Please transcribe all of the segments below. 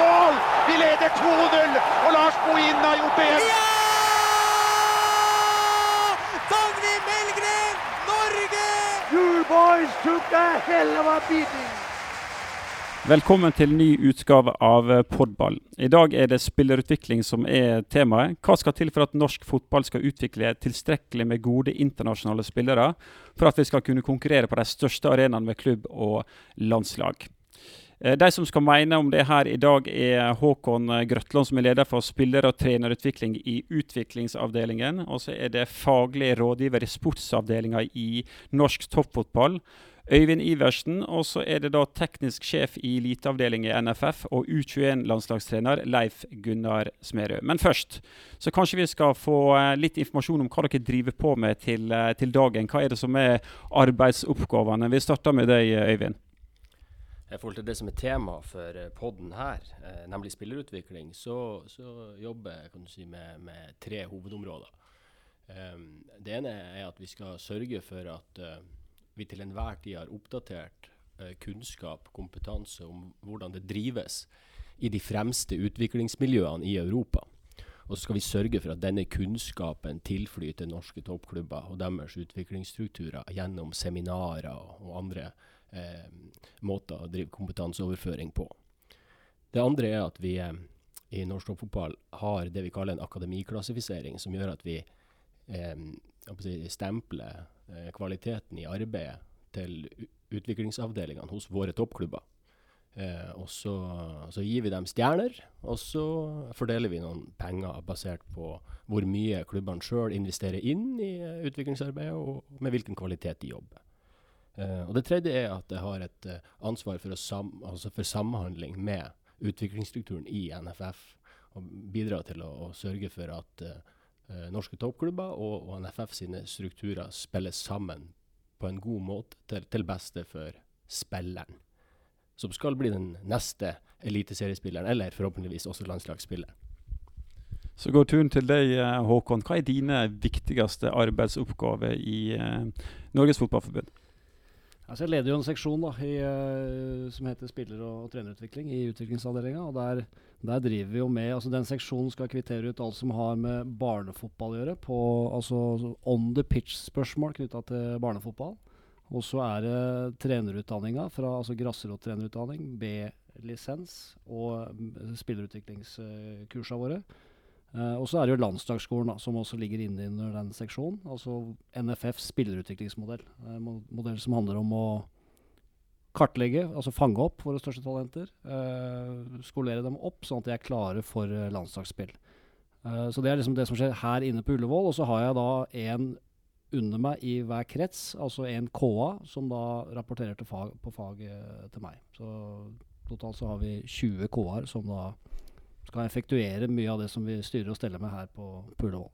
mål! Vi leder 2-0, og Lars Bohinen har gjort det igjen. Ja! Dagny Melgren, Norge! You boys took a hell of a beating. Velkommen til ny utgave av Podball. I dag er det spillerutvikling som er temaet. Hva skal til for at norsk fotball skal utvikle tilstrekkelig med gode internasjonale spillere, for at vi skal kunne konkurrere på de største arenaene med klubb og landslag? Eh, de som skal mene om det her i dag, er Håkon Grøtland, som er leder for spiller- og trenerutvikling i utviklingsavdelingen. Og så er det faglig rådgiver i sportsavdelinga i norsk toppfotball. Øyvind Iversen, og så er det da teknisk sjef i eliteavdeling i NFF og U21-landslagstrener Leif Gunnar Smerud. Men først, så kanskje vi skal få eh, litt informasjon om hva dere driver på med til, eh, til dagen. Hva er det som er arbeidsoppgavene? Vi starter med deg, Øyvind. I forhold til det som er tema for podden her, eh, nemlig spillerutvikling, så, så jobber jeg si, med, med tre hovedområder. Um, det ene er at vi skal sørge for at uh, vi til enhver tid har oppdatert uh, kunnskap, kompetanse om hvordan det drives i de fremste utviklingsmiljøene i Europa. Og så skal vi sørge for at denne kunnskapen tilflyter norske toppklubber og deres utviklingsstrukturer gjennom seminarer og andre eh, måter å drive kompetanseoverføring på. Det andre er at vi eh, i norsk toppfotball har det vi kaller en akademiklassifisering, som gjør at vi eh, stempler eh, kvaliteten i arbeidet til utviklingsavdelingene hos våre toppklubber. Eh, og så, så, gir vi dem stjerner, og så fordeler vi noen penger basert på hvor mye klubbene sjøl investerer inn i uh, utviklingsarbeidet, og med hvilken kvalitet de jobber. Uh, og Det tredje er at jeg har et uh, ansvar for, sam, altså for, samhandling med utviklingsstrukturen i NFF. Og bidra til å, å sørge for at norske toppklubber og, og, NFF sine strukturer spilles sammen på en god måte til, til beste for spilleren som skal bli den neste eliteseriespilleren, eller forhåpentligvis også landslagsspilleren. Så går turen til deg, Håkon. Hva er dine viktigste arbeidsoppgaver i uh, Norges Fotballforbund? Altså jeg leder jo en seksjon da, i, uh, som heter spiller- og trenerutvikling i utviklingsavdelinga. og der, der, driver vi jo med altså Den seksjonen skal kvittere ut alt som har med barnefotball å gjøre. På, altså on the pitch-spørsmål knytta til barnefotball. Og så er det trenerutdanninga fra altså grasrottrenerutdanning, B-lisens og mm, spillerutviklingskursa våre. Uh, og så er det jo landslagsskolen som også ligger inne under den seksjonen. Altså NFFs spillerutviklingsmodell. Uh, modell som handler om å kartlegge, altså fange opp våre største talenter. Uh, skolere dem opp sånn at de er klare for landslagsspill. så det er liksom det som skjer her inne på Ullevål. Og så har jeg da en under meg i hver krets, altså en KA, som da rapporterer fag, på fag eh, til meg. Så totalt så har vi 20 KA-er som da skal effektuere mye av det som vi styrer og steller med her på Ullevål.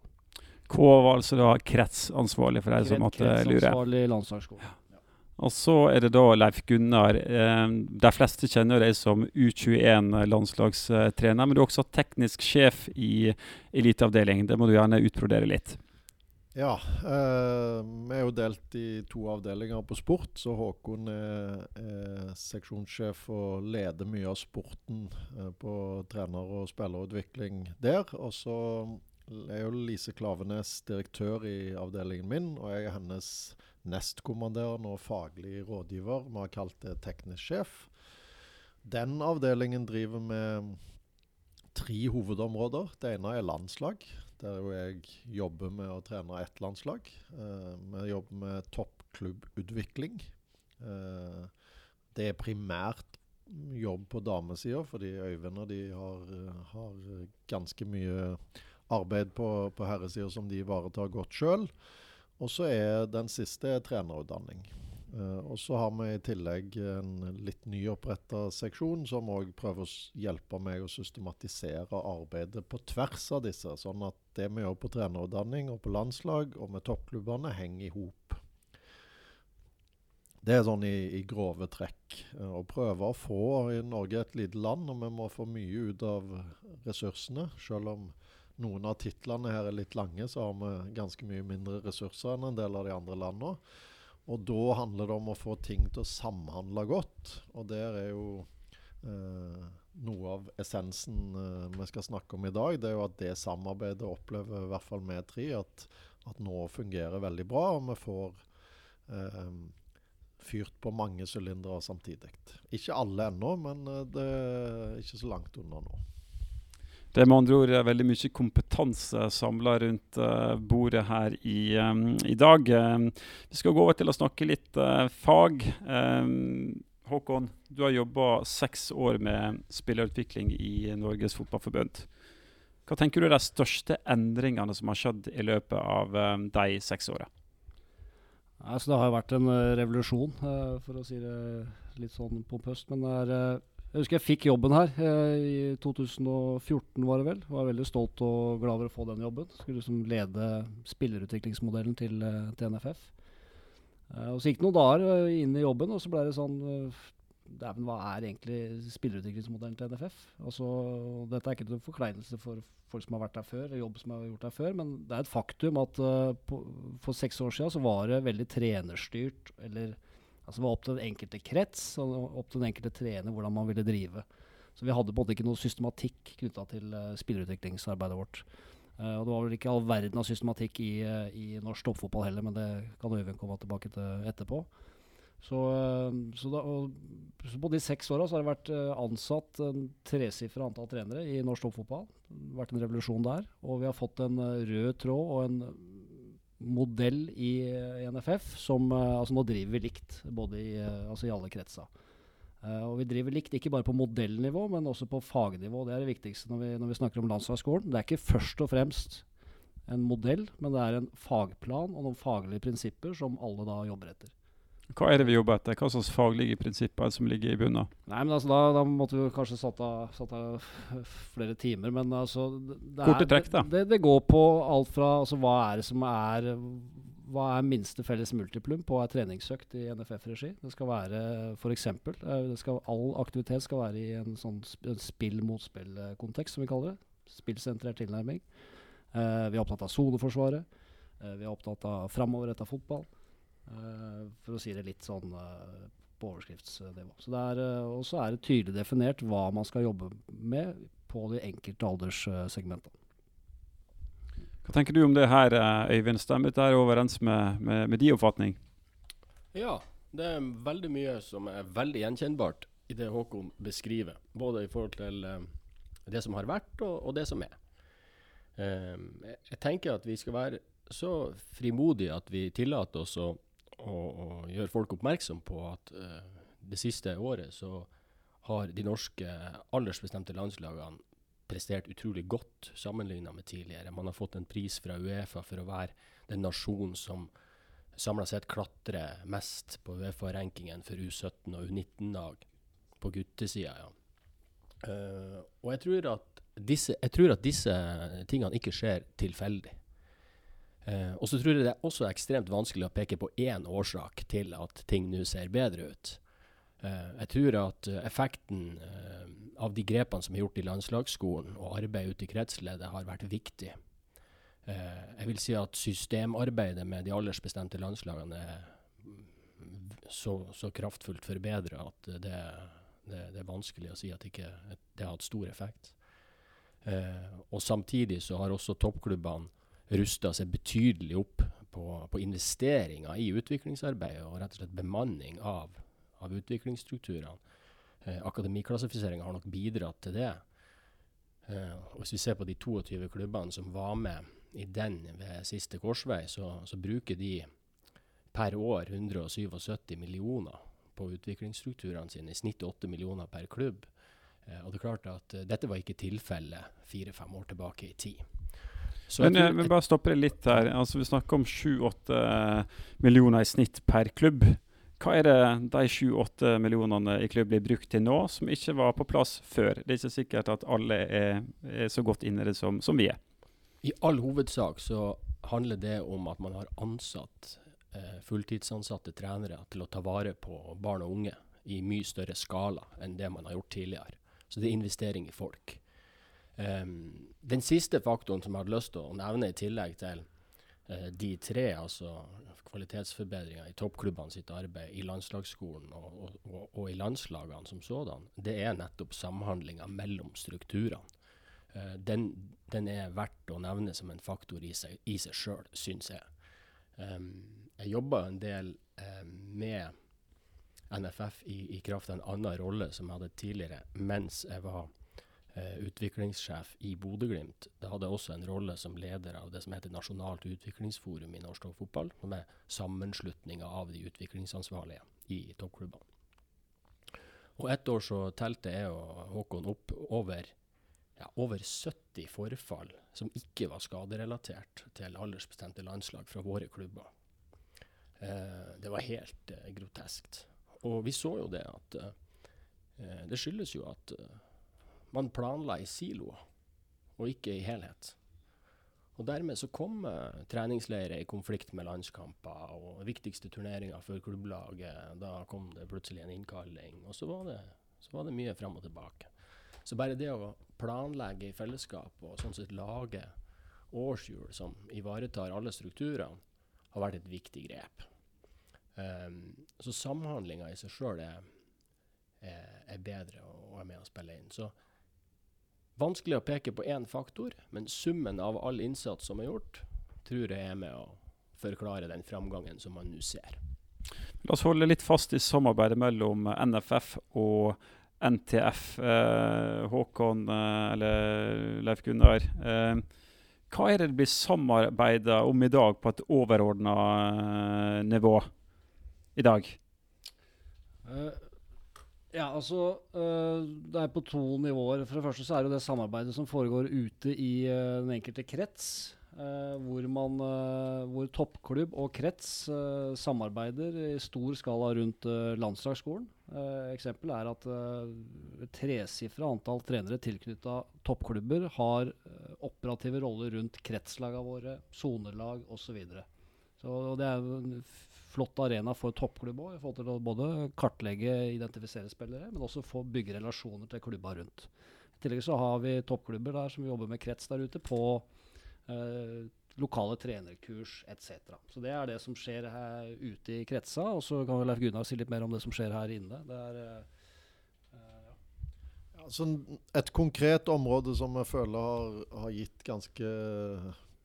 K var altså da kretsansvarlig for deg som måtte lure? Kretsansvarlig landslagsskole. Ja. Og så er det da Leif Gunnar. Eh, de fleste kjenner deg som U21-landslagstrener, men du er også teknisk sjef i eliteavdelingen. Det må du gjerne utbrodere litt. Ja. Eh, vi er jo delt i to avdelinger på sport. Så Håkon er, er seksjonssjef og leder mye av sporten eh, på trener- og spillerutvikling der. Og så er jo Lise Klavenes direktør i avdelingen min, og jeg er hennes nestkommanderende og faglig rådgiver. Vi har kalt det teknisk sjef. Den avdelingen driver med tre hovedområder. Det ene er landslag der jo jeg jobber med å trene ett landslag. Vi jobber med toppklubbutvikling. Uh, det er primært jobb på damesida, fordi Øyvind og de har, har, ganske mye arbeid på, på herresida som de ivaretar godt sjøl. Og så er den siste trenerutdanning. Uh, og så har vi i tillegg en litt nyoppretta seksjon som òg prøver å hjelpe meg å systematisere arbeidet på tvers av disse, sånn at det vi gjør på trenerutdanning og på landslag og med toppklubbene, henger i hop. Det er sånn i, i grove trekk. Uh, å prøve å få i Norge et lite land, og vi må få mye ut av ressursene. Selv om noen av titlene her er litt lange, så har vi ganske mye mindre ressurser enn en del av de andre landene. Og da handler det om å få ting til å samhandle godt. Og der er jo eh, noe av essensen eh, vi skal snakke om i dag, det er jo at det samarbeidet opplever i hvert fall vi tre at, at nå fungerer veldig bra, og vi får eh, fyrt på mange sylindere samtidig. Ikke alle ennå, men eh, det er ikke så langt unna nå. Det er med andre ord veldig mye kompetanse samla rundt bordet her i, i dag. Vi skal gå over til å snakke litt fag. Håkon, du har jobba seks år med spillerutvikling i Norges Fotballforbund. Hva tenker du er de største endringene som har skjedd i løpet av de seks åra? Altså, det har vært en uh, revolusjon, for å si det litt sånn pompøst. Men er jeg husker jeg fikk jobben her eh, i 2014, var det vel. Var veldig stolt og glad over å få den jobben. Skulle liksom lede spillerutviklingsmodellen til, eh, til NFF. Eh, og Så gikk det noen dager eh, inn i jobben, og så ble det sånn eh, Dæven, hva er egentlig spillerutviklingsmodellen til NFF? Altså, dette er ikke noen forkleinelse for folk som har vært der før, jobb som har gjort der før, men det er et faktum at uh, på, for seks år siden så var det veldig trenerstyrt, eller Altså Det var opp til den enkelte krets og opp til den enkelte trener hvordan man ville drive. Så vi hadde på en måte ikke noe systematikk knytta til uh, spillerutviklingsarbeidet vårt. Uh, og Det var vel ikke all verden av systematikk i, uh, i norsk toppfotball heller, men det kan Øyvind komme tilbake til etterpå. Så, så, da, og, så på de seks åra har det vært ansatt en tresifra antall trenere i norsk toppfotball. Det har vært en revolusjon der. Og vi har fått en rød tråd og en modell i, i NFF som altså Nå driver vi likt, både i, altså i alle kretser. Uh, og vi driver likt ikke bare på modellnivå, men også på fagnivå. Det er det viktigste når vi, når vi snakker om landslagsskolen. Det er ikke først og fremst en modell, men det er en fagplan og noen faglige prinsipper som alle da jobber etter. Hva er det vi jobber etter? Hva slags faglige prinsipper er det som ligger i bunnen? Nei, men altså, da, da, måtte vi kanskje satt av, satt av flere timer. Men altså det Korte trekk, da. Det, det, går på alt fra altså, hva er det som er hva er minste felles multiplum på ei treningsøkt i NFF-regi? Det skal være f.eks. Eh, all aktivitet skal være i en sånn spill mot spill-kontekst, som vi kaller det. Spillsentrert tilnærming. Uh, vi er opptatt av soneforsvaret. Uh, vi er opptatt av framoverretta fotball. Eh, for å si det litt sånn eh, på overskriftsnivå. Så eh, og så er det tydelig definert hva man skal jobbe med på de enkelte alderssegmentene. Hva tenker du om det her, Øyvind? Stemmer dette overens med, med, med din oppfatning? Ja, det er veldig mye som er veldig gjenkjennbart i det Håkon beskriver. Både i forhold til um, det som har vært, og, og det som er. Um, jeg, tenker at vi skal være så frimodige at vi tillater oss å å, å gjøre folk oppmerksom på at det siste året så har de norske aldersbestemte landslagene prestert utrolig godt sammenlignet med tidligere. Man har fått en pris fra Uefa for å være den nasjonen som samla sett klatrer mest på Uefa-rankingen for U17 og U19-lag på guttesida. Ja. Uh, og jeg tror, disse, jeg tror, at disse, tingene ikke skjer tilfeldig. Uh, og så tror jeg det er også ekstremt vanskelig å peke på én årsak til at ting nå ser bedre ut. Uh, jeg tror at effekten av de grepene som er gjort i landslagsskolen og arbeidet ute i kretsleddet, har vært viktig. Eh, jeg vil si at systemarbeidet med de aldersbestemte landslagene er så, så kraftfullt forbedra at det, det, det, er vanskelig å si at ikke, det har hatt stor effekt. Eh, og samtidig så har også toppklubbene rusta seg betydelig opp på, på, investeringer i utviklingsarbeidet og rett og slett bemanning av, av utviklingsstrukturene. Eh, Akademiklassifiseringa har nok bidratt til det. Eh, og hvis vi ser på de 22 klubbene som var med i den ved siste korsvei, så, så bruker de per år 177 millioner på utviklingsstrukturene sine. I snitt 8 millioner per klubb. Eh, og det er klart at dette var ikke tilfellet fire-fem år tilbake i tid. Men, tror, men, bare stopper det litt her. Altså, vi snakker om 7-8 millioner i snitt per klubb. Hva er det de 7-8 millionene i klubb blir brukt til nå, som ikke var på plass før? Det er ikke sikkert at alle er, er så godt inne i det som, som, vi er. I all hovedsak så handler det om at man har ansatt eh, fulltidsansatte trenere til å ta vare på barn og unge i mye større skala enn det man har gjort tidligere. Så det er investering i folk. Um, den siste faktoren som jeg hadde lyst til å nevne, i tillegg til de tre, altså kvalitetsforbedringer i toppklubbene sitt arbeid, i landslagsskolen og, og, og, i landslagene som sådan, det er nettopp samhandlinga mellom strukturene. Eh, den, den, er verdt å nevne som en faktor i seg, i seg sjøl, syns jeg. Jeg jobba en del um, med NFF i, i kraft av en annen rolle som jeg hadde tidligere, mens jeg var utviklingssjef i Bodø-Glimt. Da hadde også en rolle som leder av det som heter Nasjonalt utviklingsforum i norsk toppfotball, som er sammenslutninga av de utviklingsansvarlige i toppklubbene. Og ett år så telte jeg og Håkon opp over ja, over 70 forfall som ikke var skaderelatert til aldersbestemte landslag fra våre klubber. Eh, det var helt eh, groteskt. Og vi så jo det at eh, Det skyldes jo at eh, man planla i siloer, og ikke i helhet. Og dermed så kom eh, treningsleirer i konflikt med landskamper og viktigste turneringer for klubblaget. Da kom det plutselig en innkalling, og så var det, så var det mye fram og tilbake. Så bare det å planlegge i fellesskap og sånn sett lage årshjul som ivaretar alle strukturene, har vært et viktig grep. Um, så samhandlinga i seg sjøl er, er, er, bedre og er med å spille inn. Så vanskelig å peke på én faktor, men summen av all innsats som er gjort, tror jeg er med å forklare den framgangen som man nå ser. La oss holde litt fast i samarbeidet mellom NFF og NTF, eh, Håkon eh, eller Leif Gunnar. Eh, hva er det det blir samarbeida om i dag på et overordna eh, nivå i dag? Uh, ja, altså uh, Det er på to nivåer. For det første så er det det samarbeidet som foregår ute i uh, den enkelte krets. Uh, hvor, man, hvor toppklubb og krets samarbeider i stor skala rundt landslagsskolen. eksempel er at et tresifra antall trenere tilknytta toppklubber har operative roller rundt kretslagene våre, sonelag osv. Så, så det er en flott arena for toppklubb òg, både kartlegge, identifisere spillere, men også få bygge relasjoner til klubba rundt. I tillegg så har vi toppklubber der som jobber med krets der ute på Eh, lokale trenerkurs etc. Så det er det som skjer her ute i kretsa. Og så kan Leif Gunnar si litt mer om det som skjer her inne. Det er Eh, ja, sånn et konkret område som jeg føler har, har, gitt ganske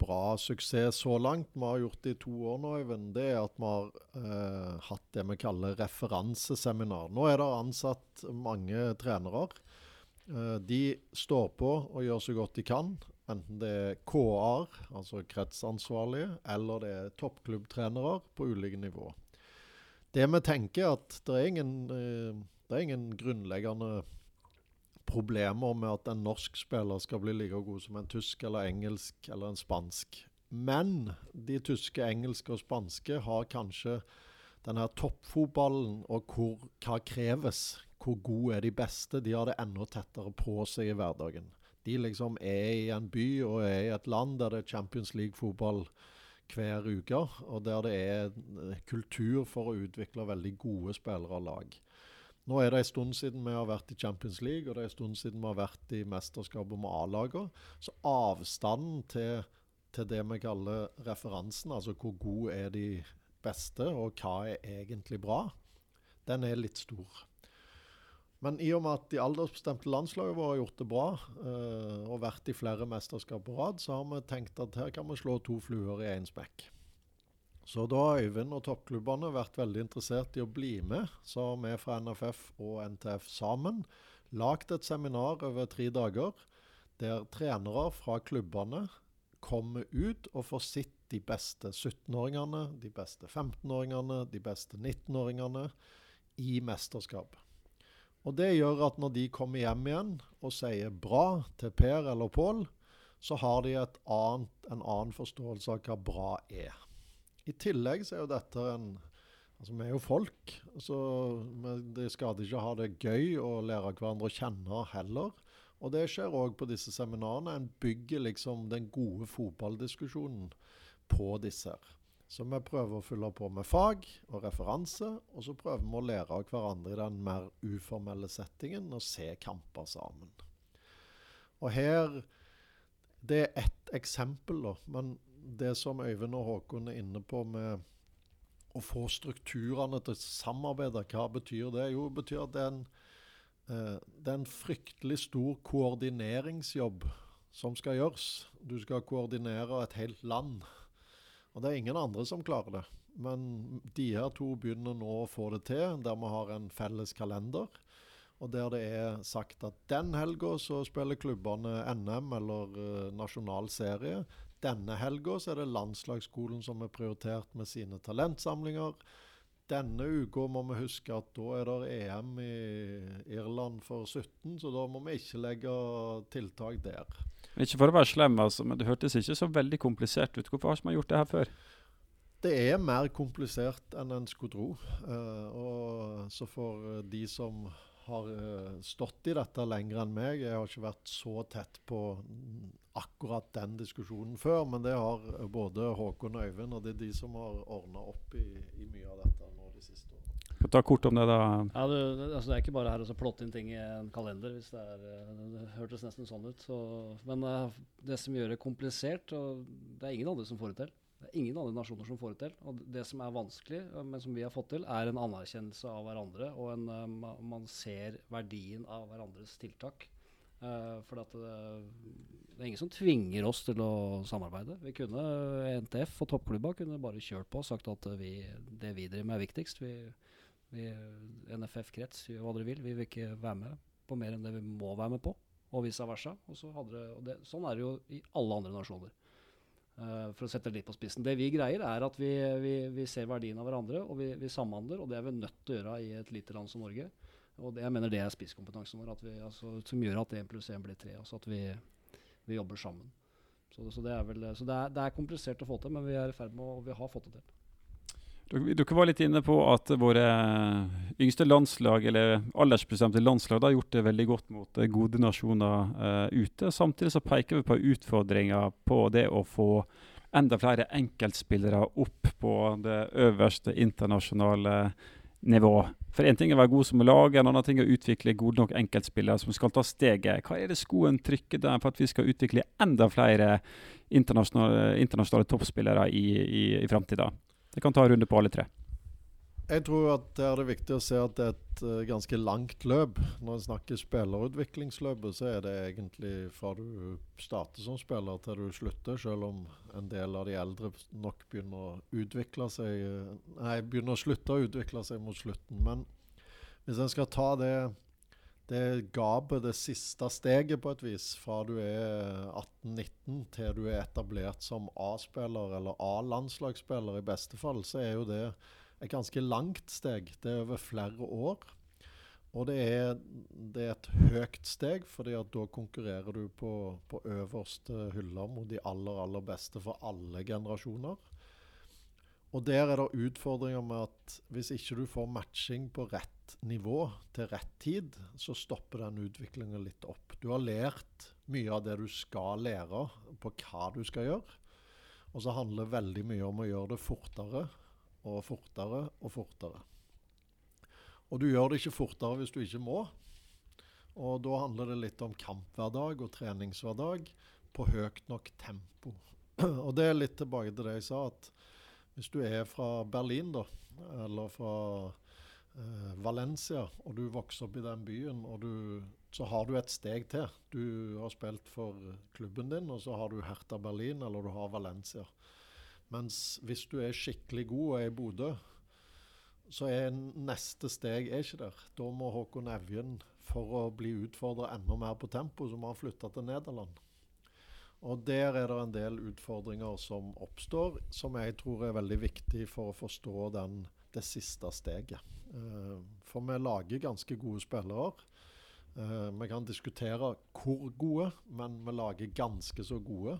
bra suksess så langt, vi har gjort det i to år nå, Øyvind, det er at vi har eh, hatt det vi kaller referanseseminar. Nå er det ansatt mange trenere. Eh, de står på og gjør så godt de kan. Enten det er KA-er, altså kretsansvarlige, eller det er toppklubbtrenere på ulike nivå. Det vi tenker, er at det er ingen, eh, det er ingen grunnleggende problemer med at en norsk spiller skal bli like god som en tysk eller engelsk eller en spansk. Men de tyske, engelske og spanske har kanskje denne toppfotballen og hvor, hva kreves. Hvor gode er de beste? De har det enda tettere på seg i hverdagen de liksom er i en by og er i et land der det er Champions League-fotball hver uke, og der det er kultur for å utvikle veldig gode spillere og lag. Nå er det en stund siden vi har vært i Champions League, og det er en stund siden vi har vært i mesterskapet med A-laget. Så avstanden til, til, det vi kaller referansen, altså hvor gode er de beste, og hva er egentlig bra, den er litt stor. Men i og med at de aldersbestemte landslagene våre har gjort det bra, uh, og vært i flere mesterskap på rad, så har vi tenkt at her kan vi slå to fluer i én smekk. Så da har Øyvind og toppklubbene vært veldig interessert i å bli med. Så har vi fra NFF og NTF sammen lagd et seminar over tre dager, der trenere fra klubbene kommer ut og får sitt de beste 17-åringene, de beste 15-åringene, de beste 19-åringene i mesterskap. Og Det gjør at når de kommer hjem igjen og sier bra til Per eller Pål, så har de annet, en annen forståelse av hva bra er. I tillegg så er jo dette en Altså, Vi er jo folk, så det skader ikke å ha det gøy å lære hverandre å kjenne heller. Og det skjer òg på disse seminarene. En bygger liksom den gode fotballdiskusjonen på disse. Så vi prøver å fylle på med fag og referanse, og så prøver vi å lære av hverandre i den mer uformelle settingen og se kamper sammen. Og her Det er ett eksempel, da. Men det som Øyvind og Håkon er inne på med å få strukturene til å samarbeide, hva betyr det? Jo, det betyr at det er en, eh, det er en fryktelig stor koordineringsjobb som skal gjøres. Du skal koordinere et helt land. Og det er ingen andre som klarer det. Men de her to begynner nå å få det til, der vi har en felles kalender. Og der det er sagt at den helga så spiller klubbene NM eller uh, nasjonal serie. Denne helga så er det landslagsskolen som er prioritert med sine talentsamlinger. Denne uka må vi huske at da er det EM i Irland for 17, så da må vi ikke legge tiltak der. Ikke for å være slem, altså, men det hørtes ikke så veldig komplisert ut. Hvorfor har ikke man gjort det her før? Det er mer komplisert enn en skulle tro. Uh, og så for de som har uh, stått i dette lenger enn meg. Jeg har ikke vært så tett på akkurat den diskusjonen før, men det har både Håkon og Øyvind, og det er de som har ordna opp i, i, mye av dette nå de siste årene. Ta kort om Det da. Ja, det, altså det er ikke bare her å plotte inn ting i en kalender. hvis Det er, eh, det hørtes nesten sånn ut. Så, men det som gjør det komplisert, og det er ingen andre som får det til. Det er ingen andre nasjoner som får det til. Og det som er vanskelig, eh, men som vi har fått til, er en anerkjennelse av hverandre. Og en, uh, man ser verdien av hverandres tiltak. Uh, for det, det, er ingen som tvinger oss til å samarbeide. Vi kunne, NTF og toppklubba kunne bare kjørt på og sagt at vi, det vi driver med, er viktigst. Vi, vi, NFF-krets, gjør hva dere vil. Vi vil ikke være med på mer enn det vi må være med på. Og vice versa. Og så hadde og det, sånn er det jo i alle andre nasjoner. Uh, for å sette det litt på spissen. Det vi greier, er at vi, vi, vi ser verdien av hverandre, og vi, vi, samhandler. Og det er vi nødt til å gjøre i et lite land som Norge. Og det, jeg mener det er spisskompetansen vår, altså, som gjør at 1 pluss 1 blir 3. Altså at vi, jobber sammen. Så, så, det er, vel, så det, er, det, er, komplisert å få til, men vi er i ferd med å Vi har fått det til. Dere var litt inne på at våre yngste landslag, eller aldersbestemte landslag, har gjort det veldig godt mot gode nasjoner uh, ute. Samtidig så peker vi på utfordringer på det å få enda flere enkeltspillere opp på det øverste internasjonale nivå. For Én ting er å være god som lag, en annen ting er å utvikle gode nok enkeltspillere som skal ta steget. Hva er det skoen trykker der for at vi skal utvikle enda flere internasjonale, internasjonale toppspillere i, i, i framtida? Jeg kan ta en runde på alle tre. Jeg tror at det er det viktig å se at det er et uh, ganske langt løp. Når en snakker spillerutviklingsløpet, så er det egentlig fra du starter som spiller til du slutter, selv om en del av de eldre nok begynner å seg uh, Nei, begynner å slutte å utvikle seg mot slutten. Men hvis en skal ta det, det gapet, det siste steget på et vis, fra du er 18-19 til du er etablert som A-spiller eller A-landslagsspiller i beste fall, så er jo det et ganske langt steg. Det er over flere år. Og det er, det er et høyt steg, fordi at da konkurrerer du på, på øverste hyller mot de aller, aller beste for alle generasjoner. Og der er det utfordringer med at hvis ikke du får matching på rett nivå til rett tid, så stopper den utviklingen litt opp. Du har lært mye av det du skal lære på hva du skal gjøre. Og så handler det veldig mye om å gjøre det fortere og fortere og fortere. Og du gjør det ikke fortere hvis du ikke må. Og da handler det litt om kamphverdag og treningshverdag på høyt nok tempo. Og det er litt tilbake til det jeg sa, at hvis du er fra Berlin, da, eller fra eh, Valencia, og du vokser opp i den byen, og du, så har du et steg til. Du har spilt for klubben din, og så har du Hertha Berlin, eller du har Valencia. Mens hvis du er skikkelig god og er i Bodø, så er neste steg er ikke der. Da må Håkon Evjen, for å bli utfordra enda mer på tempo, så må han flytte til Nederland. Og Der er det en del utfordringer som oppstår, som jeg tror er veldig viktig for å forstå den, det siste steget. Uh, for vi lager ganske gode spillere. Uh, vi kan diskutere hvor gode, men vi lager ganske så gode.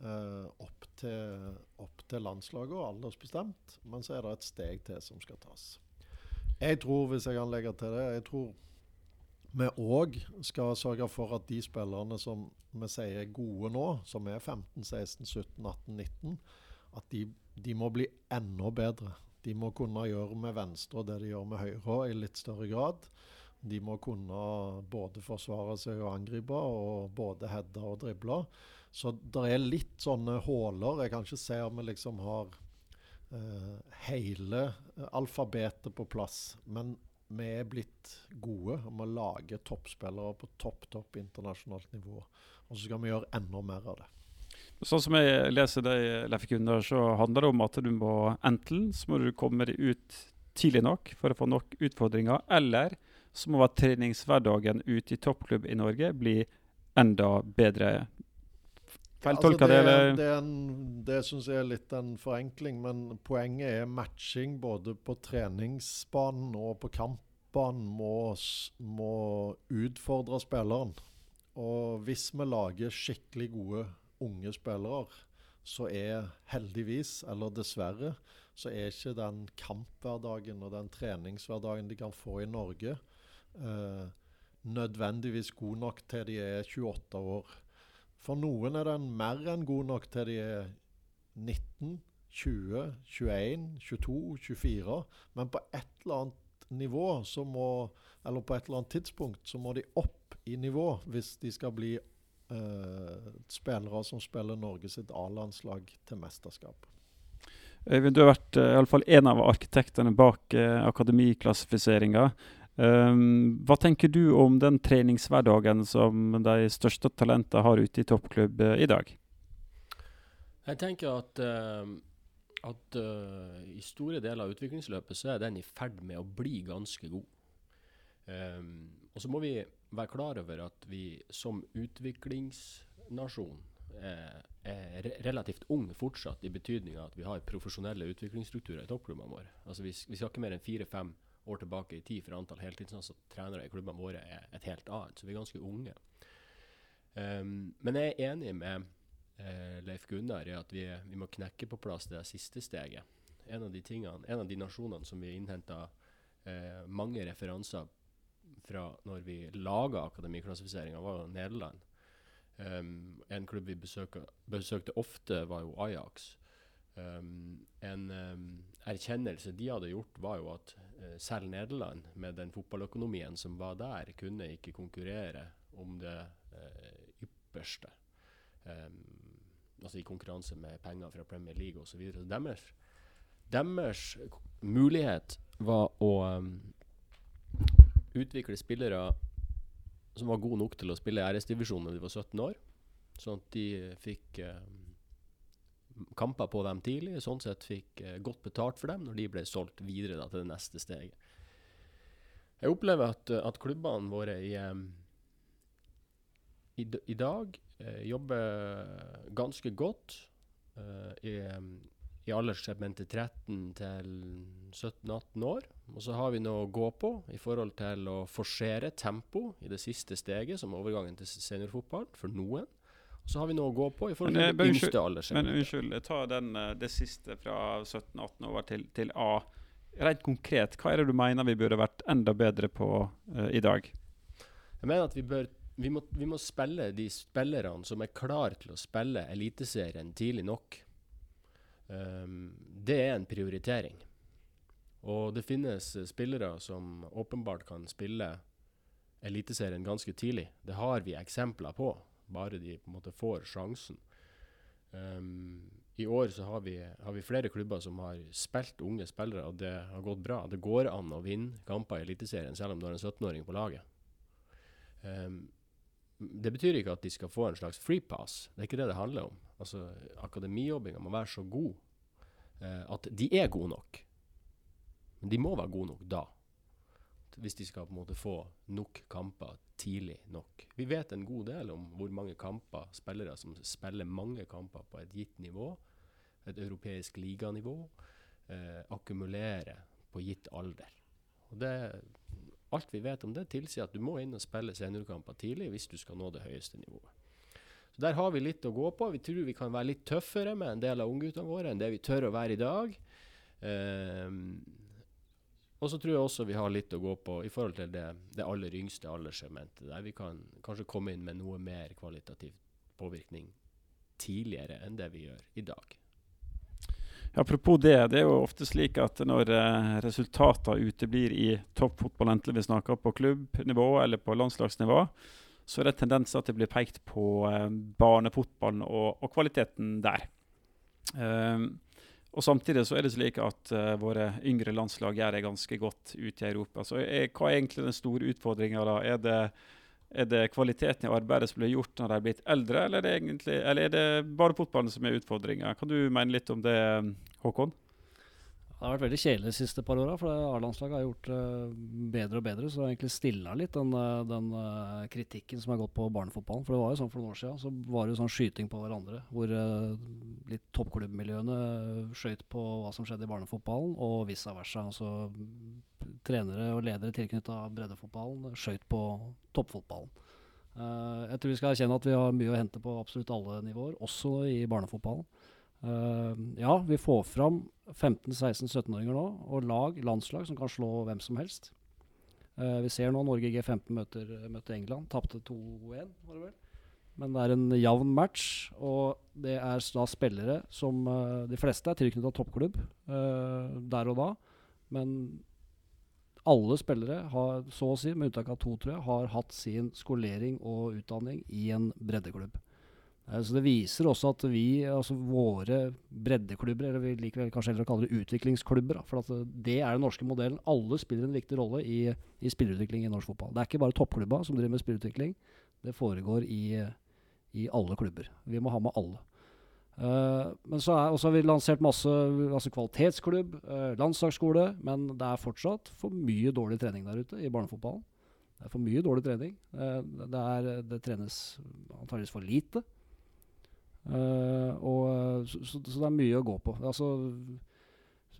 Uh, opp, til, opp, til, landslaget og aldersbestemt. Men så er det et steg til som skal tas. Jeg tror, hvis jeg kan legge til det, jeg tror vi òg skal sørge for at de spillerne som vi sier er gode nå, som er 15, 16, 17, 18, 19, at de, de må bli enda bedre. De må kunne gjøre med venstre det de gjør med høyre i litt større grad. De må kunne både forsvare seg og angripe, og både heade og drible. Så det er litt sånne huller. Jeg kan ikke se om vi liksom har eh, hele alfabetet på plass. Men vi er blitt gode om å lage toppspillere på topp, topp internasjonalt nivå. Og så skal vi gjøre enda mer av det. Sånn som jeg leser deg, Leif Gunnar, så handler det om at du må enten så må du komme deg ut tidlig nok for å få nok utfordringer, eller så må treningshverdagen ute i toppklubb i Norge bli enda bedre. Feiltolka altså det? Eller? Det, er det syns jeg er litt en forenkling, men poenget er matching både på treningsbanen og på kampbanen må, må utfordre spilleren. Og hvis vi lager skikkelig gode unge spillere, så er heldigvis, eller dessverre, så er ikke den kamphverdagen og den treningshverdagen de kan få i Norge, eh, nødvendigvis god nok til de er 28 år. For noen er den mer enn god nok til de er 19, 20, 21, 22, 24. Men på et eller annet nivå så må, eller på et eller annet tidspunkt så må de opp i nivå hvis de skal bli eh, spillere som spiller Norge sitt A-landslag til mesterskap. Øyvind, du har vært eh, fall en av arkitektene bak uh, akademiklassifiseringa. Um, hva tenker du om den treningshverdagen som de største talentene har ute i toppklubb uh, i dag? Jeg tenker at, uh, at uh, i store deler av utviklingsløpet så er den i ferd med å bli ganske god. Um, og så må vi være klar over at vi som utviklingsnasjon er, relativt ung fortsatt, i betydning av at vi har profesjonelle utviklingsstrukturer i toppklubbene våre. Altså vi skal ikke mer enn fire-fem år tilbake i tid, for antall heltidsansatte trenere i klubbene våre er et helt annet. Så vi er ganske unge. Um, men jeg er enig med uh, Leif Gunnar i at vi, vi, må knekke på plass det siste steget. En av de, tingene, en av de nasjonene som vi innhenta uh, mange referanser fra når vi laga akademiklassifiseringa, var jo Nederland. Um, en klubb vi besøkte, besøkte ofte, var jo Ajax. Um, en um, erkjennelse de hadde gjort, var jo at uh, selv Nederland, med den fotballøkonomien som var der, kunne ikke konkurrere om det uh, ypperste. altså i konkurranse med penger fra Premier League osv. Deres, deres mulighet var å utvikle spillere som var gode nok til å spille RS-divisjon når de var 17 år. Sånn at de fikk eh, kamper på dem tidlig. Sånn sett fikk eh, godt betalt for dem når de ble solgt videre da, til det neste steget. Jeg opplever at, at klubbene våre i, um, i, i, dag eh, jobber ganske godt i, i alderssegmentet 13 til 17-18 år. Og så har vi noe å gå på i forhold til å forsere tempo i det siste steget, som overgangen til seniorfotball for noen. Så har vi noe å gå på i forhold til det yngste alderssegmentet. Men unnskyld, ta den, eh, det siste fra 17-18 over til, til, A. Rent konkret, hva er det du mener vi burde vært enda bedre på uh, i dag? Jeg mener at vi bør vi må, vi må spille de spillerne som er klar til å spille Eliteserien tidlig nok. Um, det er en prioritering. Og det finnes spillere som åpenbart kan spille Eliteserien ganske tidlig. Det har vi eksempler på, bare de på en måte får sjansen. Um, I år så har vi, har vi, flere klubber som har spilt unge spillere, og det har gått bra. Det går an å vinne kamper i Eliteserien selv om du har en 17-åring på laget. Um, det betyr ikke at de skal få en slags free pass. Det er ikke det det handler om. Altså, Akademijobbinga må være så god eh, at de er gode nok. Men de må være gode nok da. Hvis de skal på en måte få nok kamper tidlig nok. Vi vet en god del om hvor mange kamper spillere som spiller mange kamper på et gitt nivå, et europeisk liganivå, eh, akkumulerer på gitt alder. Det Alt vi vet om det, tilsier at du må inn og spille seniorkamper tidlig hvis du skal nå det høyeste nivået. Så Der har vi litt å gå på. Vi tror vi kan være litt tøffere med en del av ungguttene våre enn det vi tør å være i dag. Um, og så tror jeg også vi har litt å gå på i forhold til det, det aller yngste alderssegmentet, der vi kan kanskje komme inn med noe mer kvalitativ påvirkning tidligere enn det vi gjør i dag. Apropos det, det er jo ofte slik at når eh, resultatene uteblir i toppfotball, enten vi snakker på klubbnivå eller på landslagsnivå, så er det tendenser at det blir pekt på eh, barnefotballen og, og, kvaliteten der. Um, og Samtidig så er det slik at uh, våre yngre landslag gjør det ganske godt ute i Europa. Så er, Hva er egentlig den store utfordringa? Er det, er det kvaliteten i arbeidet som blir gjort når de er blitt eldre, eller er det, egentlig, eller er det bare fotballen som er utfordringa? Kan du mene litt om det, Håkon? Det har vært veldig kjedelig de siste par åra, for A-landslaget har gjort det uh, bedre og bedre. Så det har egentlig stilna litt den, uh, den uh, kritikken som har gått på barnefotballen. For det var jo sånn for noen år siden, så var det jo sånn skyting på hverandre. Hvor litt toppklubbmiljøene skøyt på hva som skjedde i barnefotballen, og vice versa. Altså trenere og ledere tilknytta breddefotballen skøyt på toppfotballen. Jeg tror vi skal erkjenne at vi har mye å hente på absolutt alle nivåer, også i barnefotballen. Uh, ja, vi får fram 15-16-17-åringer nå, og lag, landslag, som kan slå hvem som helst. Uh, vi ser nå Norge G15 møter, møter England. Tapte 2-1, var det vel. Men det er en jevn match, og det er da spillere som uh, De fleste er tilknyttet toppklubb der og da, men alle spillere, har, så å si, med unntak av to, tror jeg, har hatt sin skolering og utdanning i en breddeklubb. Eh, så Det viser også at vi, altså våre breddeklubber, eller vi liker kanskje heller å kalle det utviklingsklubber, da, for eh, det er den norske modellen. Alle spiller en viktig rolle i, i spillerutvikling i norsk fotball. Det er ikke bare toppklubba som driver med spillerutvikling. Det foregår i, i alle klubber. Vi må ha med alle. Uh, men så er, har vi lansert masse altså kvalitetsklubb, landslagsskole, men det er fortsatt for mye dårlig trening der ute i barnefotballen. Det er for mye dårlig trening. Det, er, det trenes antakeligvis for lite. Uh, og, så, så, så, det er mye å gå på. Altså,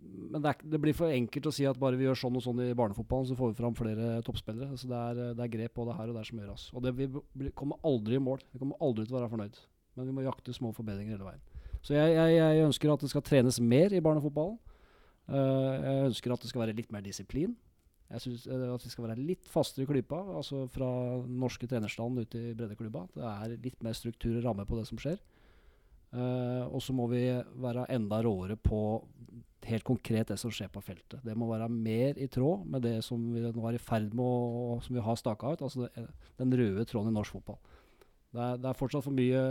men det, er, det, blir for enkelt å si at bare vi gjør sånn og sånn i barnefotballen, så får vi fram flere toppspillere. Altså, det, er, det er grep både her og der som gjør oss. Og det, vi kommer aldri i mål. Vi kommer aldri til å være fornøyd. Men vi må jakte små forbedringer hele veien. Så jeg, jeg, jeg ønsker at det skal trenes mer i barnefotballen. Jeg ønsker at det skal være litt mer disiplin. Jeg synes at vi skal være litt fastere i klypa. Altså fra norske trenerstand ut i breddeklubba. Det er litt mer struktur og ramme på det som skjer. Uh, og så må vi være enda råere på helt konkret det som skjer på feltet. Det må være mer i tråd med det som vi nå er i ferd med å Som vi har staka ut, altså det, den røde tråden i norsk fotball. Det er, det er, fortsatt for mye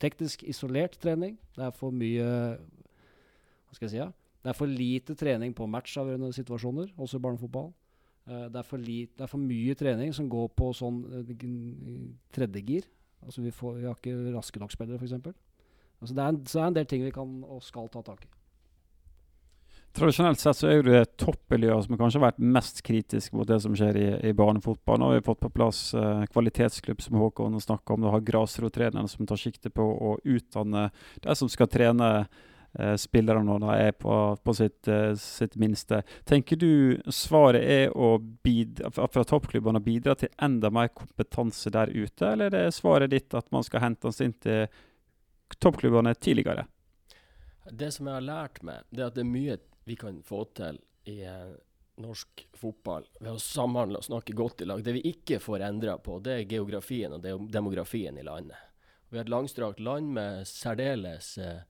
teknisk isolert trening. Det er for mye Hva skal jeg si? Ja? Det er for lite trening på matchavgjørende situasjoner, også i barnefotball. Uh, det, er lite, det er for mye trening som går på sånn uh, tredjegir. Altså vi, får, vi har ikke raske nok spillere, f.eks. Altså det, er en, så det er en del ting vi kan og skal ta tak i. Tradisjonelt sett så er det toppmiljøet som kanskje har vært mest kritisk mot det som skjer i, i barnefotball. Nå har vi fått på plass uh, kvalitetsklubb, som Håkon snakker om. Du har grasrotrenerne som tar sikte på å utdanne de som skal trene uh, spillerne når de er på, på sitt, uh, sitt, minste. Tenker du svaret er å bidra, fra toppklubbene å bidra til enda mer kompetanse der ute, eller er det svaret ditt at man skal hente oss inn til toppklubbene tidligere? Det som jeg har lært meg, det er at det er mye vi kan få til i eh, norsk fotball ved å samhandle og snakke godt i lag. Det vi ikke får endra på, det er geografien og demografien i landet. Vi har et langstrakt land med særdeles uh,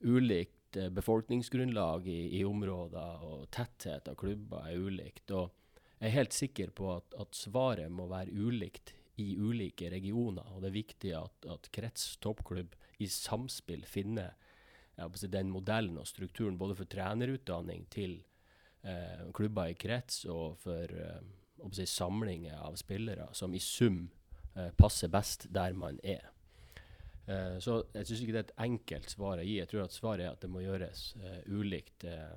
ulikt uh, befolkningsgrunnlag i, i, områder, og tetthet av klubber er ulikt. Og jeg er helt sikker på at, at svaret må være ulikt i ulike regioner. Og det er viktig at, at krets toppklubb i samspill finne den modellen og strukturen både for trenerutdanning til eh, klubber i krets og for eh, samlinger av spillere som i sum eh, passer best der man er. Uh, så jeg syns ikke det er et enkelt svar å gi. Jeg tror at svaret er at det må gjøres uh, ulikt uh,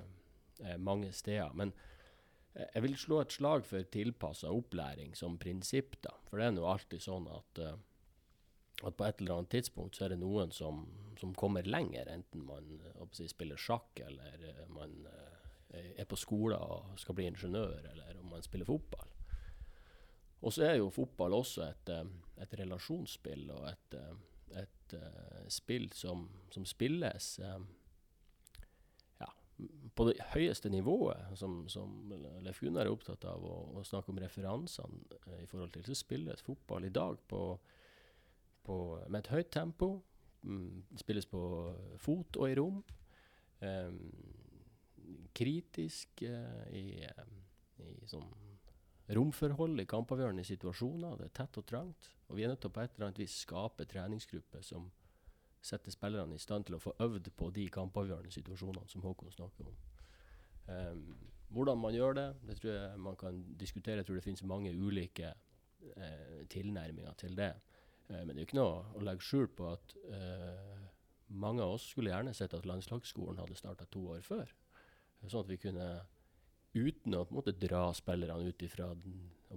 mange steder. Men jeg vil slå et slag for tilpassa opplæring som prinsipp. da. For det er nå alltid sånn at at på et eller annet tidspunkt så er det noen som, som kommer lenger, enten man si, spiller sjakk eller uh, man uh, er på skolen og skal bli ingeniør, eller om man spiller fotball. Og så er jo fotball også et, uh, et relasjonsspill og et, et spill som, som spilles ja, på det høyeste nivået, som, som Leif Gunnar er opptatt av å snakke om referansene i forhold til, så spilles fotball i dag på på, med et høyt tempo. Mm, spilles på fot og i rom. Kritisk uh, i, i sånn romforhold i kampavgjørende situasjoner. Det er tett og trangt. Og vi er nødt til å på et eller annet vis skape treningsgrupper som setter spillerne i stand til å få øvd på de kampavgjørende situasjonene som Håkon snakker om. Um, hvordan man gjør det, det tror jeg man kan diskutere. Jeg tror det finnes mange ulike uh, tilnærminger til det. Eh, men det er jo ikke noe å legge skjul på at eh, mange av oss skulle gjerne sett at landslagsskolen hadde starta to år før. Sånn at vi kunne uten å måte, dra spillerne ut fra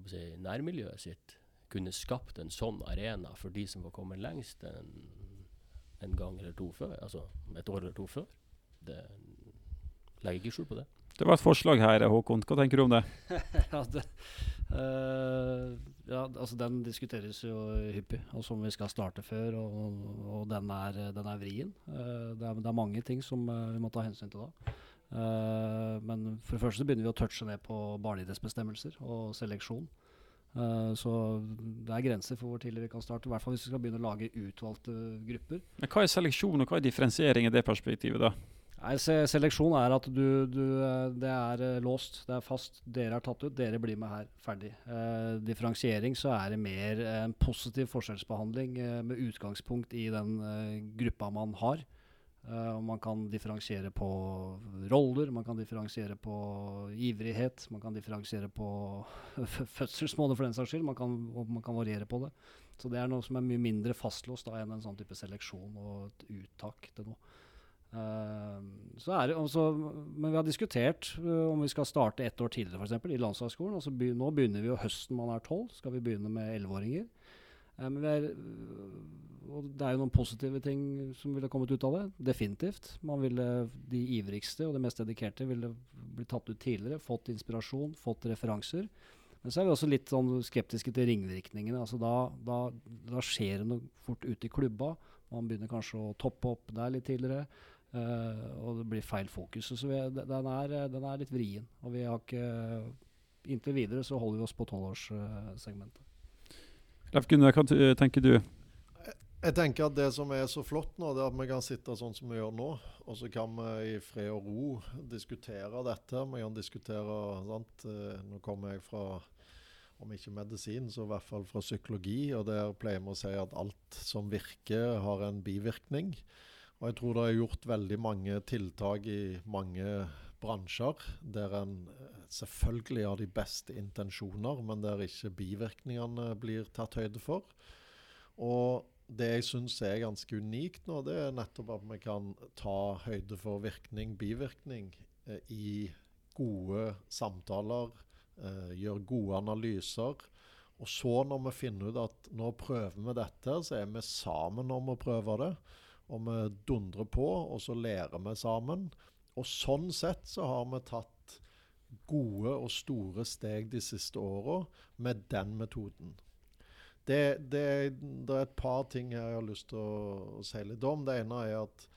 si, nærmiljøet sitt, kunne skapt en sånn arena for de som var kommet lengst en, en gang eller to før. Altså et år eller to før. Det legger ikke skjul på det. Det var et forslag her, Håkon. Hva tenker du om det? ja, det uh, ja, altså Den diskuteres jo hyppig, og som vi skal starte før. Og, og den, er, den, er, vrien. Uh, det, er, det, er, mange ting som uh, vi må ta hensyn til da. Men for det første så begynner vi å touche ned på barneidrettsbestemmelser og seleksjon. Uh, så det er grenser for hvor tidlig vi kan starte. I hvert fall hvis vi skal begynne å lage utvalgte grupper. Men Hva er seleksjon og hva er differensiering i det perspektivet? da? Nei, se, Seleksjon er at du, du, eh, det er låst, det er fast. Dere er tatt ut, dere blir med her. Ferdig. Eh, differensiering så er det mer en positiv forskjellsbehandling med utgangspunkt i den gruppa man har. Man kan differensiere på roller, man kan differensiere på ivrighet, man kan differensiere på fødselsmåte for den saks skyld. Man kan, man kan, variere på det. Så det er noe som er mye mindre fastlåst da, enn en sånn type seleksjon og et uttak til noe. Er det altså, men vi har diskutert uh, om vi skal starte ett år tidligere f.eks. i landslagsskolen. Altså be, nå begynner vi jo høsten man er tolv. Skal vi begynne med elleveåringer? Men er og det er jo noen positive ting som ville kommet ut av det. Definitivt. Man ville, De ivrigste og de mest dedikerte ville blitt tatt ut tidligere, fått inspirasjon, fått referanser. Men så er vi også litt sånn skeptiske til ringvirkningene. Altså da, da, da, skjer det noe fort ute i klubba. Man begynner kanskje å toppe opp der litt tidligere. Uh, og det blir feil fokus. Så vi, den, er, den, er, litt vrien. Og vi har ikke Inntil videre så holder vi oss på tolvårssegmentet. Leif Gunnar, hva tenker du? Jeg tenker at Det som er så flott nå, det er at vi kan sitte sånn som vi gjør nå. Og så kan vi i fred og ro diskutere dette. Vi kan diskutere sant? Eh, nå kommer jeg fra, om ikke medisin, så i hvert fall fra psykologi. Og der pleier vi å si at alt som virker, har en bivirkning. Og jeg tror det er gjort veldig mange tiltak i mange bransjer der en eh, selvfølgelig har de beste intensjoner, men der ikke bivirkningene blir tatt høyde for. Og det jeg syns er ganske unikt nå, det er nettopp at vi kan ta høyde for virkning, bivirkning, eh, i gode samtaler, eh, gjøre gode analyser. Og så, når vi finner ut at nå prøver vi dette, så er vi sammen om å prøve det. Og vi dundrer på, og så lærer vi sammen. Og sånn sett så har vi tatt gode og store steg de siste åra med den metoden. Det, det, det, er et par ting jeg har lyst til å, si litt om. Det ene er at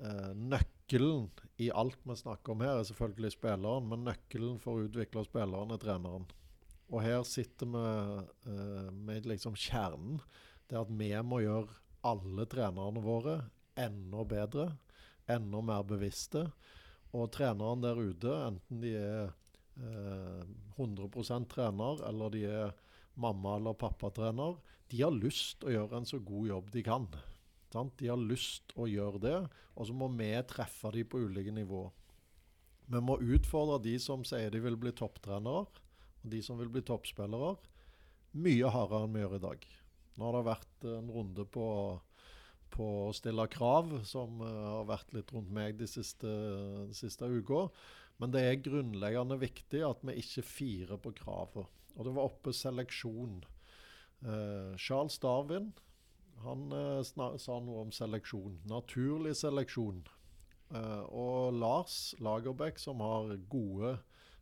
eh, nøkkelen i alt vi snakker om her, er selvfølgelig spilleren. Men nøkkelen for å utvikle spilleren er treneren. Og her sitter vi eh, med liksom kjernen. Det at vi må gjøre alle trenerne våre enda bedre. Enda mer bevisste. Og treneren der ute, enten de er eh, 100% trener eller de er mamma- eller pappatrener, de har lyst å gjøre en så god jobb de kan. Sant? De har lyst å gjøre det, og så må vi treffe dem på ulike nivå. Vi må utfordre de som sier de vil bli topptrenere, og de som vil bli toppspillere, mye hardere enn vi gjør i dag. Nå har det vært en runde på, på å stille krav, som uh, har vært litt rundt meg de siste, siste uka. Men det er grunnleggende viktig at vi ikke firer på kravene. Og det var oppe seleksjon. Uh, Charles Darwin han uh, sa noe om seleksjon. Naturlig seleksjon. Og Lars Lagerbäck, som har gode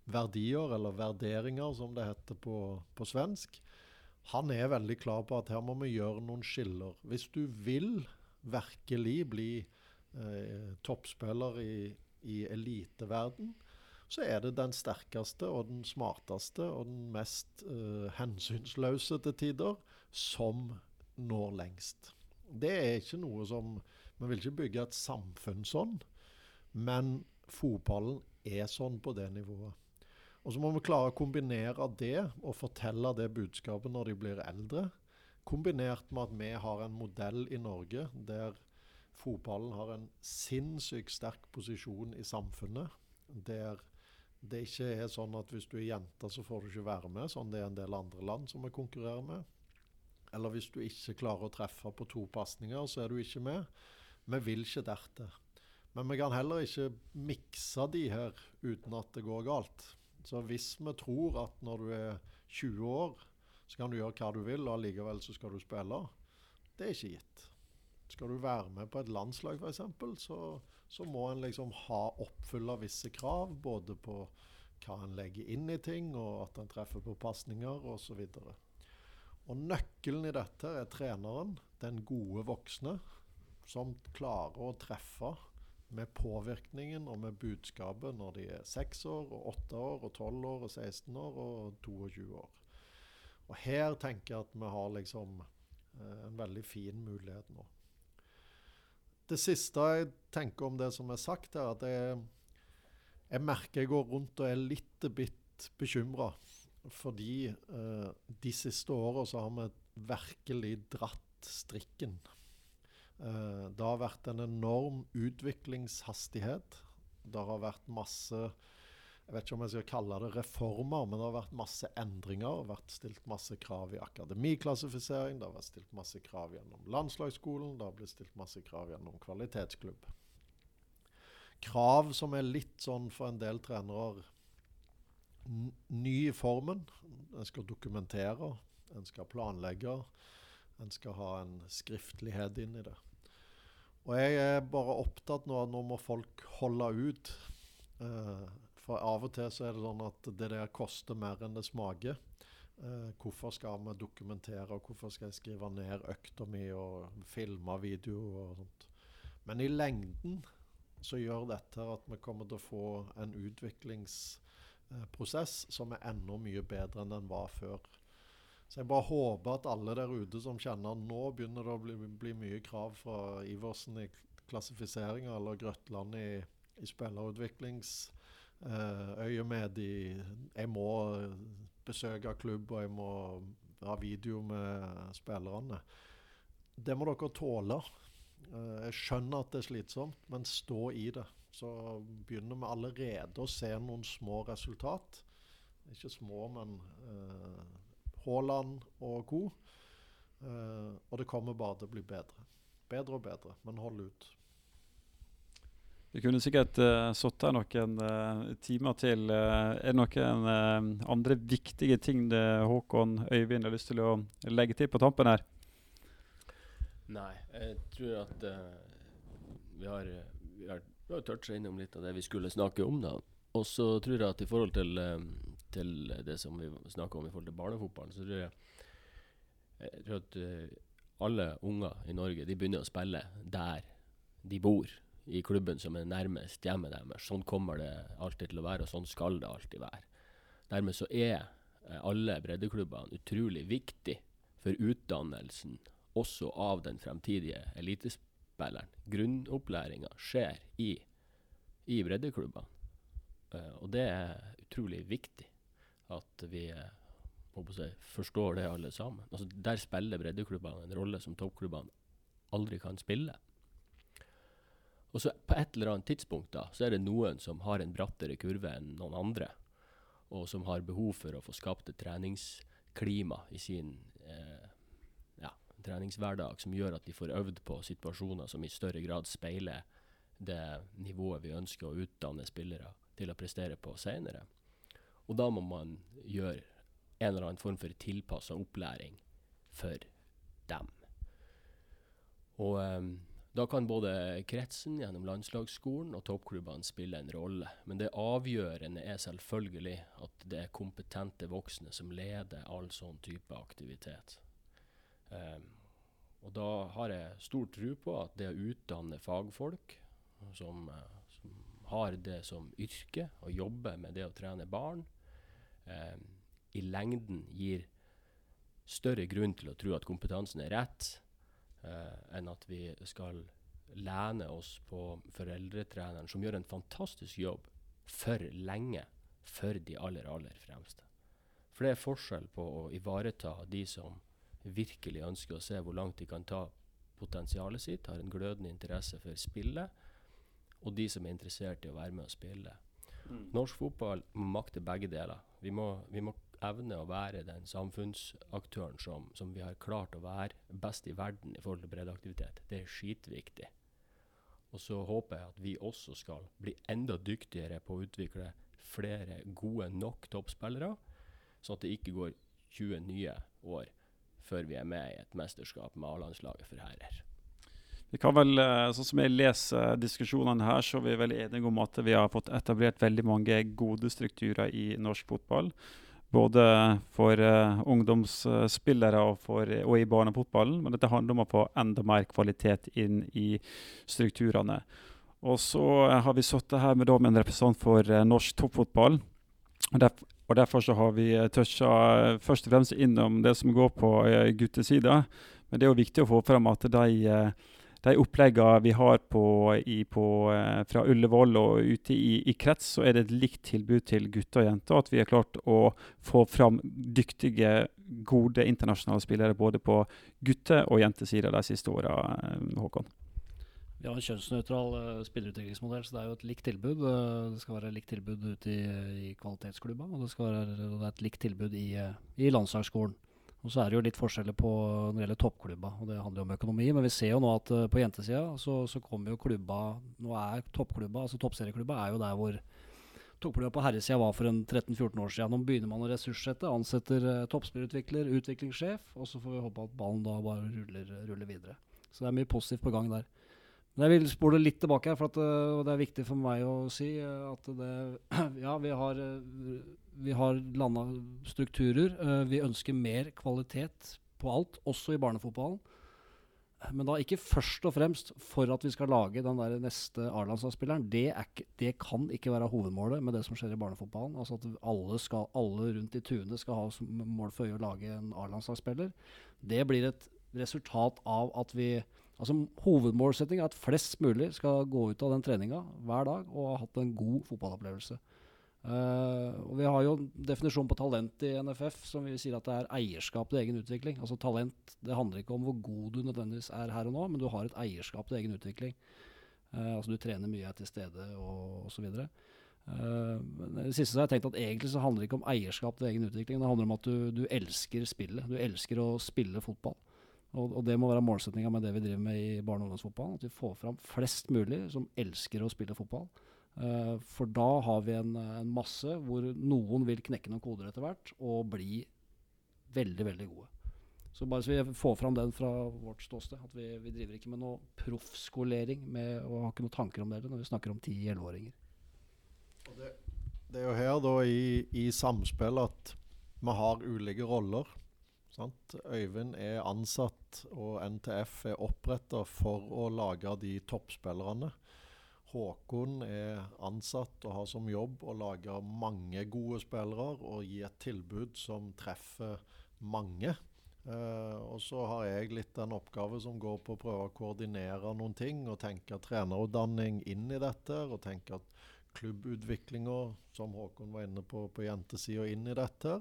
verdier, eller verderinger som det heter på, på svensk, han er veldig klar på at her må vi gjøre noen skiller. Hvis du vil virkelig bli toppspiller i, i eliteverden, så er det den sterkeste og den smarteste og den mest eh, hensynsløse til tider som når lengst. Det er ikke noe som Vi vil ikke bygge et samfunn sånn, men fotballen er sånn på det nivået. Og så må vi klare å kombinere det og fortelle det budskapet når de blir eldre. Kombinert med at vi har en modell i Norge der fotballen har en sinnssykt sterk posisjon i samfunnet. Der det ikke er sånn at hvis du er jente, så får du ikke være med, sånn det er en del andre land som vi konkurrerer med. Eller hvis du ikke klarer å treffe på to pasninger, så er du ikke med. Vi vil ikke dertil. Men vi kan heller ikke mikse de her uten at det går galt. Så hvis vi tror at når du er 20 år, så kan du gjøre hva du vil, og allikevel så skal du spille, det er ikke gitt. Skal du være med på et landslag f.eks., så, så må en liksom ha oppfylle visse krav. Både på hva en legger inn i ting, og at en treffer på pasninger osv. Og nøkkelen i dette er treneren, den gode voksne, som klarer å treffe med påvirkningen og med budskapet når de er 6 år, og 8 år, og 12 år, og 16 år og 22 år. Og her tenker jeg at vi har liksom eh, en veldig fin mulighet nå. Det siste jeg tenker om det som er sagt er at jeg, jeg merker jeg går rundt og er litt bitt bekymra. Fordi eh, de siste åra så har vi virkelig dratt strikken. Eh, det har vært en enorm utviklingshastighet. Det har vært masse jeg vet ikke om jeg skal kalle det reformer, men det har vært masse endringer. Det har vært stilt masse krav i akademiklassifisering, det har vært stilt masse krav gjennom landslagsskolen, det har blitt stilt masse krav gjennom kvalitetsklubb. Krav som er litt sånn for en del trenere ny i formen. En skal dokumentere, en skal planlegge, en skal ha en skriftlighet inn i det. Og jeg er bare opptatt nå at nå må folk holde ut. Uh, for av og til så er det sånn at det der koster mer enn det smaker. Uh, hvorfor skal vi dokumentere, og hvorfor skal jeg skrive ned økta mi og filme video og sånt. Men i lengden så gjør dette at vi kommer til å få en utviklingsprosess som er enda mye bedre enn den var før. Så jeg bare håper at alle der ute som kjenner nå begynner det å bli, bli mye krav fra Iversen i klassifiseringa, eller Grøtland i, i spillerutviklingsøyemed eh, i Jeg må besøke klubb, og jeg må ha video med spillerne. Det må dere tåle. Uh, jeg skjønner at det er slitsomt, men stå i det. Så begynner vi allerede å se noen små resultat. Ikke små, men eh, Haaland og co. Uh, og det kommer bare til å bli bedre. Bedre og bedre, men hold ut. Vi kunne sikkert uh, sittet noen uh, timer til. Uh, er det noen uh, andre viktige ting det Håkon Øyvind har lyst til å legge til på tampen her? Nei, jeg tror at vi har, vi har, vi har toucha innom litt av det vi skulle snakke om. da. Og så tror jeg at i forhold til til det som vi snakker om i forhold til barnefotballen, så tror jeg, jeg tror at uh, alle unger i Norge de begynner å spille der de bor, i klubben som er nærmest hjemmet deres. Sånn kommer det alltid til å være, og sånn skal det alltid være. Dermed så er uh, alle breddeklubbene utrolig viktig for utdannelsen også av den fremtidige elitespilleren. Grunnopplæringa skjer i, i breddeklubbene. Uh, og det er utrolig viktig at vi si, forstår det alle sammen. Altså, der spiller breddeklubbene en rolle som toppklubbene aldri kan spille. Og så På et eller annet tidspunkt da, så er det noen som har en brattere kurve enn noen andre, og som har behov for å få skapt et treningsklima i sin eh, ja, treningshverdag som gjør at de får øvd på situasjoner som i større grad speiler det nivået vi ønsker å utdanne spillere til å prestere på senere. Og da må man gjøre en eller annen form for tilpassa opplæring for dem. Og um, da kan både kretsen gjennom landslagsskolen og toppklubbene spille en rolle. Men det avgjørende er selvfølgelig at det er kompetente voksne som leder all sånn type aktivitet. Um, og da har jeg stor tro på at det å utdanne fagfolk som, uh, som har det som yrke, og jobber med det å trene barn, eh, i lengden gir større grunn til å tro at kompetansen er rett, eh, enn at vi skal lene oss på foreldretreneren, som gjør en fantastisk jobb for lenge for de aller, aller fremste. For det er forskjell på å ivareta de som virkelig ønsker å se hvor langt de kan ta potensialet sitt, har en glødende interesse for spillet, og de som er interessert i å være med og spille. Mm. Norsk fotball må makte begge deler. Vi må, vi må evne å være den samfunnsaktøren som, som vi har klart å være best i verden i forhold til breddeaktivitet. Det er skitviktig. Og så håper jeg at vi også skal bli enda dyktigere på å utvikle flere gode nok toppspillere, sånn at det ikke går 20 nye år før vi er med i et mesterskap med A-landslaget for herrer. Vi kan vel, eh, sånn som jeg leser diskusjonene her, så er vi veldig enige om at vi har fått etablert veldig mange gode strukturer i norsk fotball. Både for uh, ungdomsspillere og, for, og, i barnefotballen. Men dette handler om å få enda mer kvalitet inn i strukturene. Og så har vi sittet her med, med en representant for uh, norsk toppfotball. Og, derf og Derfor så har vi toucha først og fremst innom det som går på guttesida. Men det er jo viktig å få frem at de de oppleggene vi har på, i, på, eh, fra Ullevål og ute i, i, krets, så er det et likt tilbud til gutter og jenter. At vi har klart å få fram dyktige, gode internasjonale spillere både på gutte- og jentesida de siste åra, eh, Håkon. Vi har en kjønnsnøytral uh, spillerutviklingsmodell, så det er jo et likt tilbud. Det skal være et likt tilbud ute i, i kvalitetsklubba, og det skal være det et likt tilbud i, i landslagsskolen. Og så er det jo litt forskjeller på når det gjelder toppklubba, og det handler jo om økonomi. Men vi ser jo nå at uh, på jentesida så, så, kommer jo klubba Nå er toppklubba, altså toppserieklubba, er jo der hvor toppklubba på herresida var for en 13-14 år siden. Nå begynner man å ressurssette, ansetter uh, toppspillutvikler, utviklingssjef, og så får vi håpe at ballen da bare ruller, ruller videre. Så det er mye positivt på gang der. Men jeg vil spole litt tilbake her, for at, og det er viktig for meg å si uh, at det Ja, vi har vi har landa strukturer. Vi ønsker mer kvalitet på alt, også i barnefotballen. Men da ikke først og fremst for at vi skal lage den der neste A-landslagsspilleren. Det, det, kan ikke være hovedmålet med det som skjer i barnefotballen. Altså At alle, skal, alle rundt i tunet skal ha som mål for øye å lage en A-landslagsspiller. Det blir et resultat av at vi Altså Hovedmålsetting er at flest mulig skal gå ut av den treninga hver dag og ha hatt en god fotballopplevelse. Uh, og Vi har jo en definisjon på talent i NFF som vi sier at det er eierskap til egen utvikling. Altså Talent det handler ikke om hvor god du nødvendigvis er her og nå, men du har et eierskap til egen utvikling. Uh, altså Du trener mye, er til stede og osv. Uh, det siste så har jeg tenkt at egentlig så handler det ikke om eierskap til egen utvikling. Det handler om at du, du elsker spillet. Du elsker å spille fotball. Og, og det må være målsettinga med det vi driver med i barne- og ungdomsfotballen. At vi får fram flest mulig som elsker å spille fotball. Uh, for da har vi en, en, masse hvor noen vil knekke noen koder etter hvert og bli veldig, veldig gode. Så bare så vi får fram den fra vårt ståsted. At vi, vi driver ikke med noe proffskolering og har ikke noen tanker om det når vi snakker om 10-11-åringer. Det, det, er jo her da i, i samspill at vi har ulike roller. Sant? Øyvind er ansatt, og NTF er oppretta for å lage de toppspillerne. Håkon er ansatt og har som jobb å lage mange gode spillere og gi et tilbud som treffer mange. Uh, og så har jeg litt en oppgave som går på å prøve å koordinere noen ting og tenke trenerutdanning inn i dette. Og tenke at klubbutviklinga, som Håkon var inne på på jentesida, inn i dette.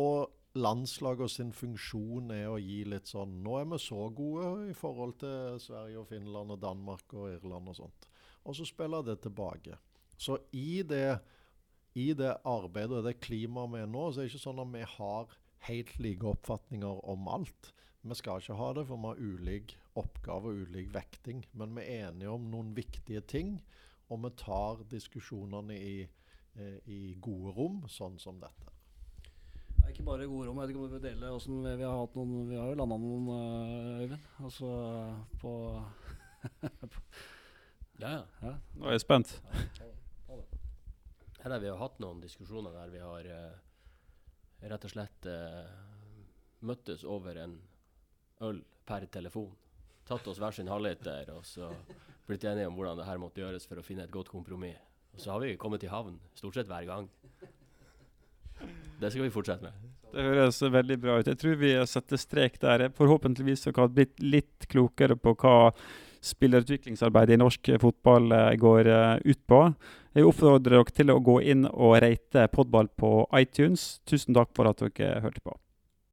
Og landslaget sin funksjon er å gi litt sånn Nå er vi så gode i forhold til Sverige og Finland og Danmark og Irland og sånt og så spiller det tilbake. Så i det, i det arbeidet og det klimaet vi er nå, så er det ikke sånn at vi har helt like oppfatninger om alt. Vi skal ikke ha det, for vi har ulik oppgave og ulik vekting. Men vi er enige om noen viktige ting, og vi tar diskusjonene i, eh, i gode rom, sånn som dette. Det er ikke bare gode rom. Jeg vet ikke om du vil dele hvordan vi, vi har hatt noen Vi har jo landa noen, eh, Øyvind. Altså på Ja, ja. Nå er jeg spent. Her vi har hatt noen diskusjoner der vi har uh, rett og slett uh, møttes over en øl per telefon. Tatt oss hver sin halvliter og så blitt enige om hvordan det her måtte gjøres for å finne et godt kompromiss. Og så har vi kommet i havn stort sett hver gang. Det skal vi fortsette med. Det høres veldig bra ut. Jeg tror vi setter strek der. Forhåpentligvis har vi blitt litt klokere på hva spillerutviklingsarbeidet i norsk fotball eh, går eh, ut på. Jeg oppfordrer dere til å gå inn og rate Podball på iTunes. Tusen takk for at dere hørte på.